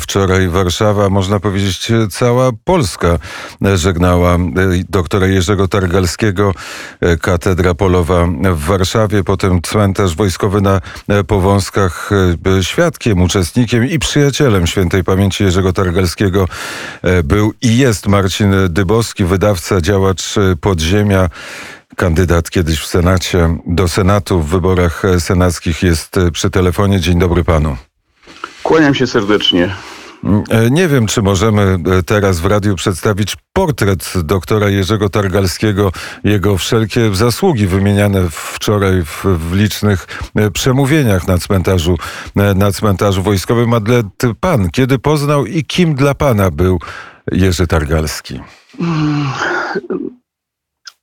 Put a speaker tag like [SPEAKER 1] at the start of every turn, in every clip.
[SPEAKER 1] Wczoraj Warszawa, można powiedzieć cała Polska żegnała doktora Jerzego Targalskiego, katedra polowa w Warszawie, potem cmentarz wojskowy na Powązkach. Świadkiem, uczestnikiem i przyjacielem świętej pamięci Jerzego Targalskiego był i jest Marcin Dybowski, wydawca, działacz podziemia kandydat kiedyś w Senacie, do Senatu w wyborach senackich jest przy telefonie. Dzień dobry panu.
[SPEAKER 2] Kłaniam się serdecznie.
[SPEAKER 1] E, nie wiem, czy możemy e, teraz w radiu przedstawić portret doktora Jerzego Targalskiego, jego wszelkie zasługi wymieniane wczoraj w, w licznych e, przemówieniach na cmentarzu, na cmentarzu wojskowym. Ale pan, kiedy poznał i kim dla pana był Jerzy Targalski?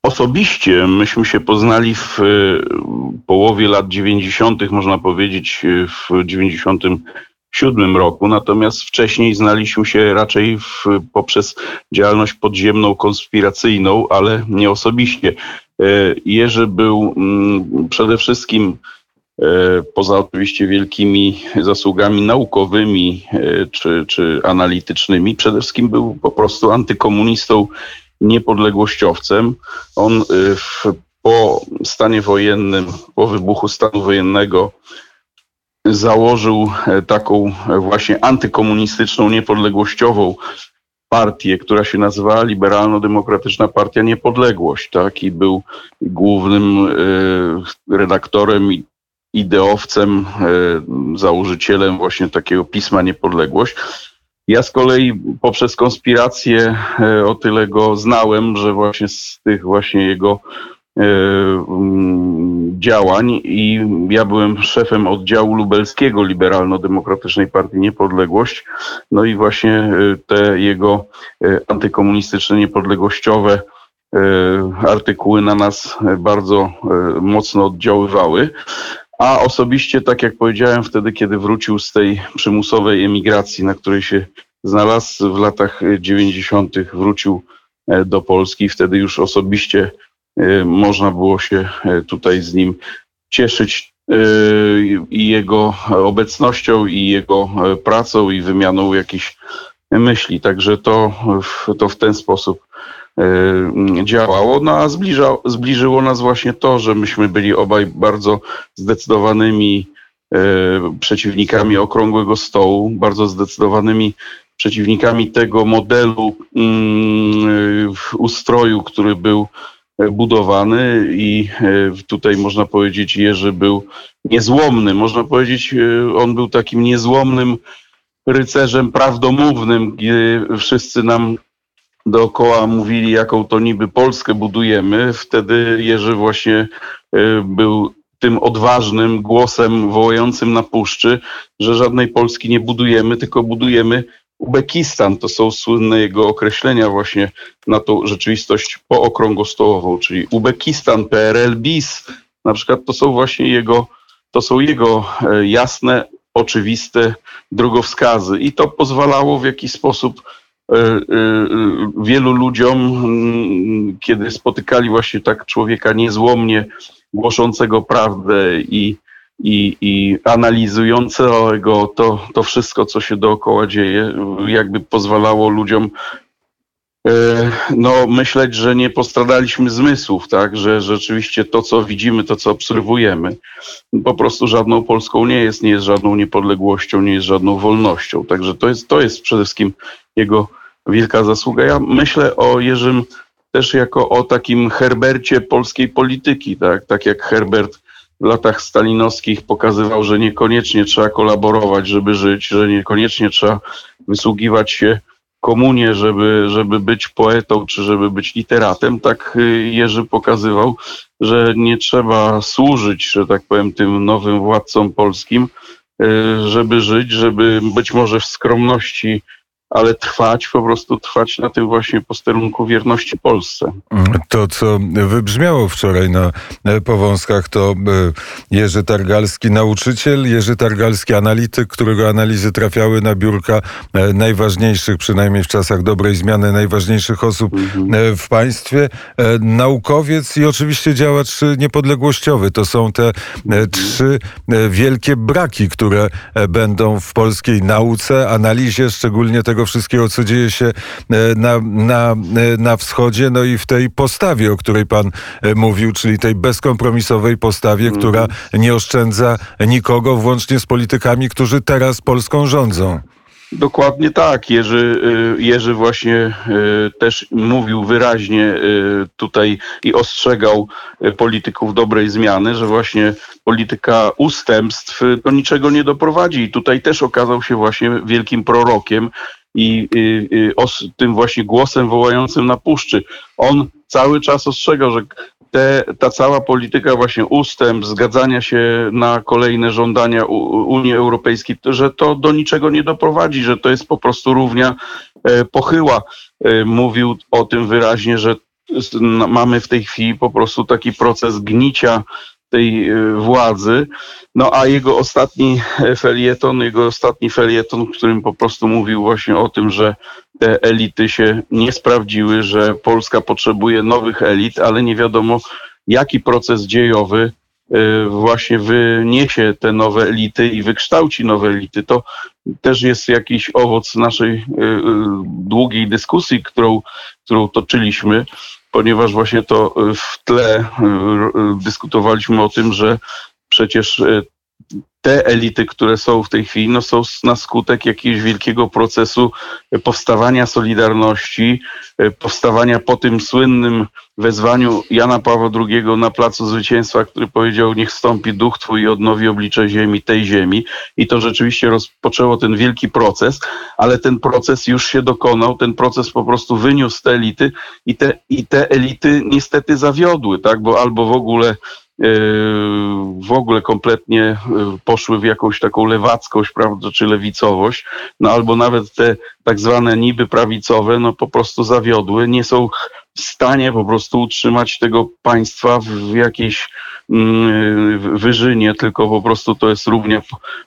[SPEAKER 2] Osobiście myśmy się poznali w połowie lat 90., można powiedzieć w 90 1997 roku, natomiast wcześniej znaliśmy się raczej w, poprzez działalność podziemną, konspiracyjną, ale nie osobiście. E, Jerzy był mm, przede wszystkim e, poza oczywiście wielkimi zasługami naukowymi e, czy, czy analitycznymi, przede wszystkim był po prostu antykomunistą, niepodległościowcem. On w, po stanie wojennym, po wybuchu stanu wojennego założył e, taką e, właśnie antykomunistyczną, niepodległościową partię, która się nazywała Liberalno-Demokratyczna Partia Niepodległość, tak? I był głównym y, redaktorem i ideowcem, y, założycielem właśnie takiego pisma Niepodległość. Ja z kolei poprzez konspirację y, o tyle go znałem, że właśnie z tych właśnie jego działań i ja byłem szefem oddziału lubelskiego Liberalno-Demokratycznej Partii Niepodległość. No i właśnie e, te jego e, antykomunistyczne, niepodległościowe artykuły na nas bardzo mocno oddziaływały. A osobiście, tak jak powiedziałem wtedy, kiedy wrócił z tej przymusowej emigracji, na której się znalazł w latach 90., wrócił do Polski, wtedy już osobiście można było się y, tutaj z nim cieszyć y, i jego obecnością, i jego pracą, i wymianą jakichś myśli. Także to, to w ten sposób działało. No a zbliża, zbliżyło nas właśnie to, że myśmy byli obaj bardzo zdecydowanymi przeciwnikami okrągłego stołu, bardzo zdecydowanymi przeciwnikami tego modelu mm, ustroju, który był budowany i e, tutaj można powiedzieć Jerzy był niezłomny. Można powiedzieć, e, on był takim niezłomnym rycerzem prawdomównym, gdzie wszyscy nam dookoła mówili, jaką to niby Polskę budujemy. Wtedy Jerzy właśnie e, był tym odważnym głosem wołającym na puszczy, że żadnej Polski nie budujemy, tylko budujemy Uzbekistan to są słynne jego określenia właśnie na tą rzeczywistość pookrągłostołową, czyli Uzbekistan, PRL, BIS, na przykład to są właśnie jego, to są jego e, jasne, oczywiste drogowskazy i to pozwalało w jakiś sposób e, e, wielu ludziom, mm, kiedy spotykali właśnie tak człowieka niezłomnie głoszącego prawdę i i, i analizującego to, to wszystko, co się dookoła dzieje, jakby pozwalało ludziom e, no, myśleć, że nie postradaliśmy zmysłów, tak, że rzeczywiście to, co widzimy, to, co obserwujemy, po prostu żadną Polską nie jest, nie jest żadną niepodległością, nie jest żadną wolnością. Także to jest, to jest przede wszystkim jego wielka zasługa. Ja myślę o Jerzym też jako o takim Herbercie polskiej polityki, tak, tak jak Herbert latach stalinowskich pokazywał, że niekoniecznie trzeba kolaborować, żeby żyć, że niekoniecznie trzeba wysługiwać się komunie, żeby, żeby być poetą czy żeby być literatem, tak y, Jerzy pokazywał, że nie trzeba służyć, że tak powiem, tym nowym władcom polskim, y, żeby żyć, żeby być może w skromności ale trwać, po prostu trwać na tym właśnie posterunku wierności Polsce.
[SPEAKER 1] To, co wybrzmiało wczoraj na e, Powązkach, to e, Jerzy Targalski, nauczyciel, Jerzy Targalski, analityk, którego analizy trafiały na biurka e, najważniejszych, przynajmniej w czasach dobrej zmiany, najważniejszych osób mhm. w państwie, naukowiec i oczywiście działacz niepodległościowy. To są te mhm. trzy wielkie braki, które będą w polskiej nauce, analizie, szczególnie tego wszystkiego, co dzieje się e, na, na, e, na wschodzie, no i w tej postawie, o której pan e, mówił, czyli tej bezkompromisowej postawie, mm. która nie oszczędza nikogo, włącznie z politykami, którzy teraz Polską rządzą.
[SPEAKER 2] Dokładnie tak. Jerzy, Jerzy właśnie też mówił wyraźnie tutaj i ostrzegał polityków dobrej zmiany, że właśnie polityka ustępstw do niczego nie doprowadzi. I tutaj też okazał się właśnie wielkim prorokiem i os, tym właśnie głosem wołającym na puszczy. On cały czas ostrzegał, że te, ta cała polityka właśnie ustęp, zgadzania się na kolejne żądania Unii Europejskiej, że to do niczego nie doprowadzi, że to jest po prostu równia e, pochyła. E, mówił o tym wyraźnie, że mamy w tej chwili po prostu taki proces gnicia tej e, władzy. No a jego ostatni felieton, jego ostatni felieton, w którym po prostu mówił właśnie o tym, że te elity się nie sprawdziły, że Polska potrzebuje nowych elit, ale nie wiadomo jaki proces dziejowy e, właśnie wyniesie te nowe elity i wykształci nowe elity. To też jest jakiś owoc naszej e, długiej dyskusji, którą, którą toczyliśmy ponieważ właśnie to w tle e, dyskutowaliśmy o tym, że przecież te elity, które są w tej chwili, no są na skutek jakiegoś wielkiego procesu powstawania Solidarności, e, powstawania po tym słynnym wezwaniu Jana Pawła II na Placu Zwycięstwa, który powiedział, niech stąpi duch Twój i odnowi oblicze ziemi, tej ziemi. I to rzeczywiście rozpoczęło ten wielki proces, ale ten proces już się dokonał, ten proces po prostu wyniósł te elity i te, i te elity niestety zawiodły, tak, bo albo w ogóle w ogóle kompletnie e, poszły w jakąś taką lewackość, prawda, czy lewicowość, no albo nawet te tak zwane niby prawicowe, no po prostu zawiodły, nie są w stanie po prostu utrzymać tego państwa w jakiejś mm, wyżynie, tylko po prostu to jest równia,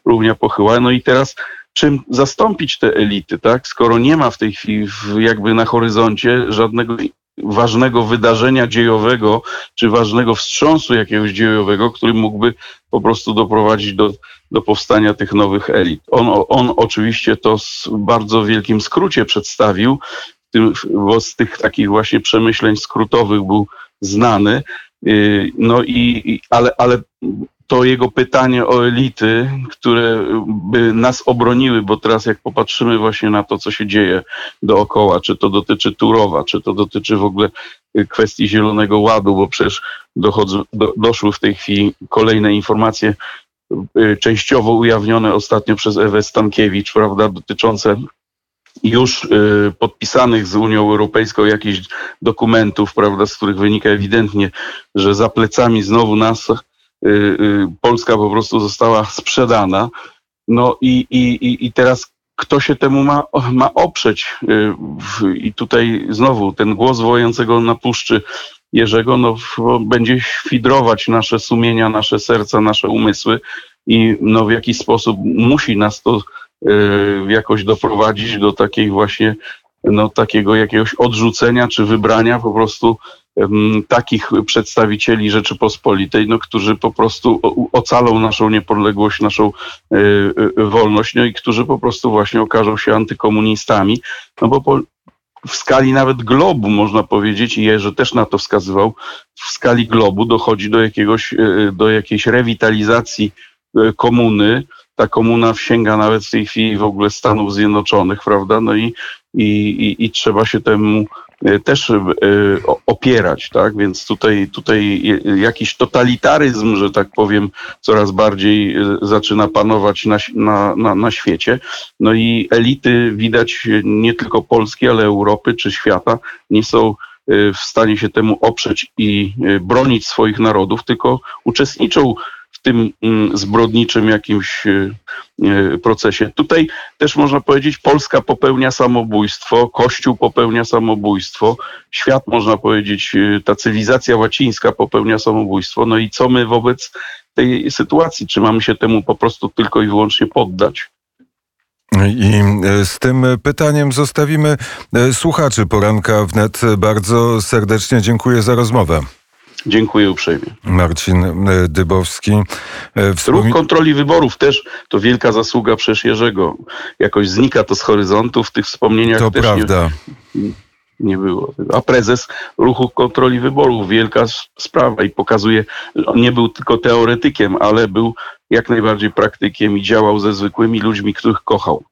[SPEAKER 2] równia pochyła. No i teraz czym zastąpić te elity, tak? Skoro nie ma w tej chwili jakby na horyzoncie żadnego ważnego wydarzenia dziejowego, czy ważnego wstrząsu jakiegoś dziejowego, który mógłby po prostu doprowadzić do, do powstania tych nowych elit. On, on oczywiście to w bardzo wielkim skrócie przedstawił, bo z tych takich właśnie przemyśleń skrótowych był znany. Y, no i, ale, ale to jego pytanie o elity, które by nas obroniły, bo teraz jak popatrzymy właśnie na to, co się dzieje dookoła, czy to dotyczy Turowa, czy to dotyczy w ogóle kwestii Zielonego Ładu, bo przecież dochodzą, do, doszły w tej chwili kolejne informacje y, częściowo ujawnione ostatnio przez Ewę Stankiewicz, prawda, dotyczące już y, podpisanych z Unią Europejską jakichś dokumentów, prawda, z których wynika ewidentnie, że za plecami znowu nas Y, y, Polska po prostu została sprzedana. No i, i, i teraz kto się temu ma, ma oprzeć? I tutaj znowu ten głos wojącego na puszczy Jerzego no, będzie świdrować nasze sumienia, nasze serca, nasze umysły i no, w jakiś sposób musi nas to jakoś doprowadzić do takiej właśnie no, takiego jakiegoś odrzucenia czy wybrania po prostu takich przedstawicieli Rzeczypospolitej, no, którzy po prostu ocalą naszą niepodległość, naszą e, e, wolność, no i którzy po prostu właśnie okażą się antykomunistami, no bo po, w skali nawet globu, można powiedzieć, i Jerzy też na to wskazywał, w skali globu dochodzi do jakiegoś, do jakiejś rewitalizacji komuny. Ta komuna sięga nawet w tej chwili w ogóle Stanów Zjednoczonych, prawda? No i, i, i, i trzeba się temu E, też e, opierać, tak? Więc tutaj, tutaj jakiś totalitaryzm, że tak powiem, coraz bardziej e, zaczyna panować na, na, na, na świecie. No i elity widać nie tylko Polski, ale Europy czy świata nie są w stanie się temu oprzeć i bronić swoich narodów, tylko uczestniczą w tym mm, zbrodniczym jakimś y, y, procesie. Tutaj też można powiedzieć, Polska popełnia samobójstwo, Kościół popełnia samobójstwo, świat, można powiedzieć, y, ta cywilizacja łacińska popełnia samobójstwo. No i co my wobec tej sytuacji? Czy mamy się temu po prostu tylko i wyłącznie poddać?
[SPEAKER 1] I e, z tym pytaniem zostawimy e, słuchaczy poranka wnet. Bardzo serdecznie dziękuję za rozmowę.
[SPEAKER 2] Dziękuję uprzejmie.
[SPEAKER 1] Marcin e, Dybowski. e,
[SPEAKER 2] Ruch
[SPEAKER 1] Wspomi-
[SPEAKER 2] kontroli wyborów też to wielka zasługa przecież Jerzego. Jakoś znika to z horyzontu w tych wspomnieniach
[SPEAKER 1] to prawda.
[SPEAKER 2] Nie, nie było. A prezes ruchu kontroli wyborów, wielka sprawa i pokazuje, on nie był tylko teoretykiem, ale był jak najbardziej praktykiem i działał ze zwykłymi ludźmi, których kochał.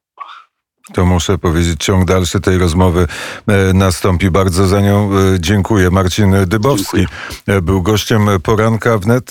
[SPEAKER 1] To muszę powiedzieć, ciąg dalszy tej rozmowy e, nastąpi. Bardzo za nią e, dziękuję. Marcin Dybowski
[SPEAKER 2] Dziękuję.
[SPEAKER 1] e, był gościem poranka wnet.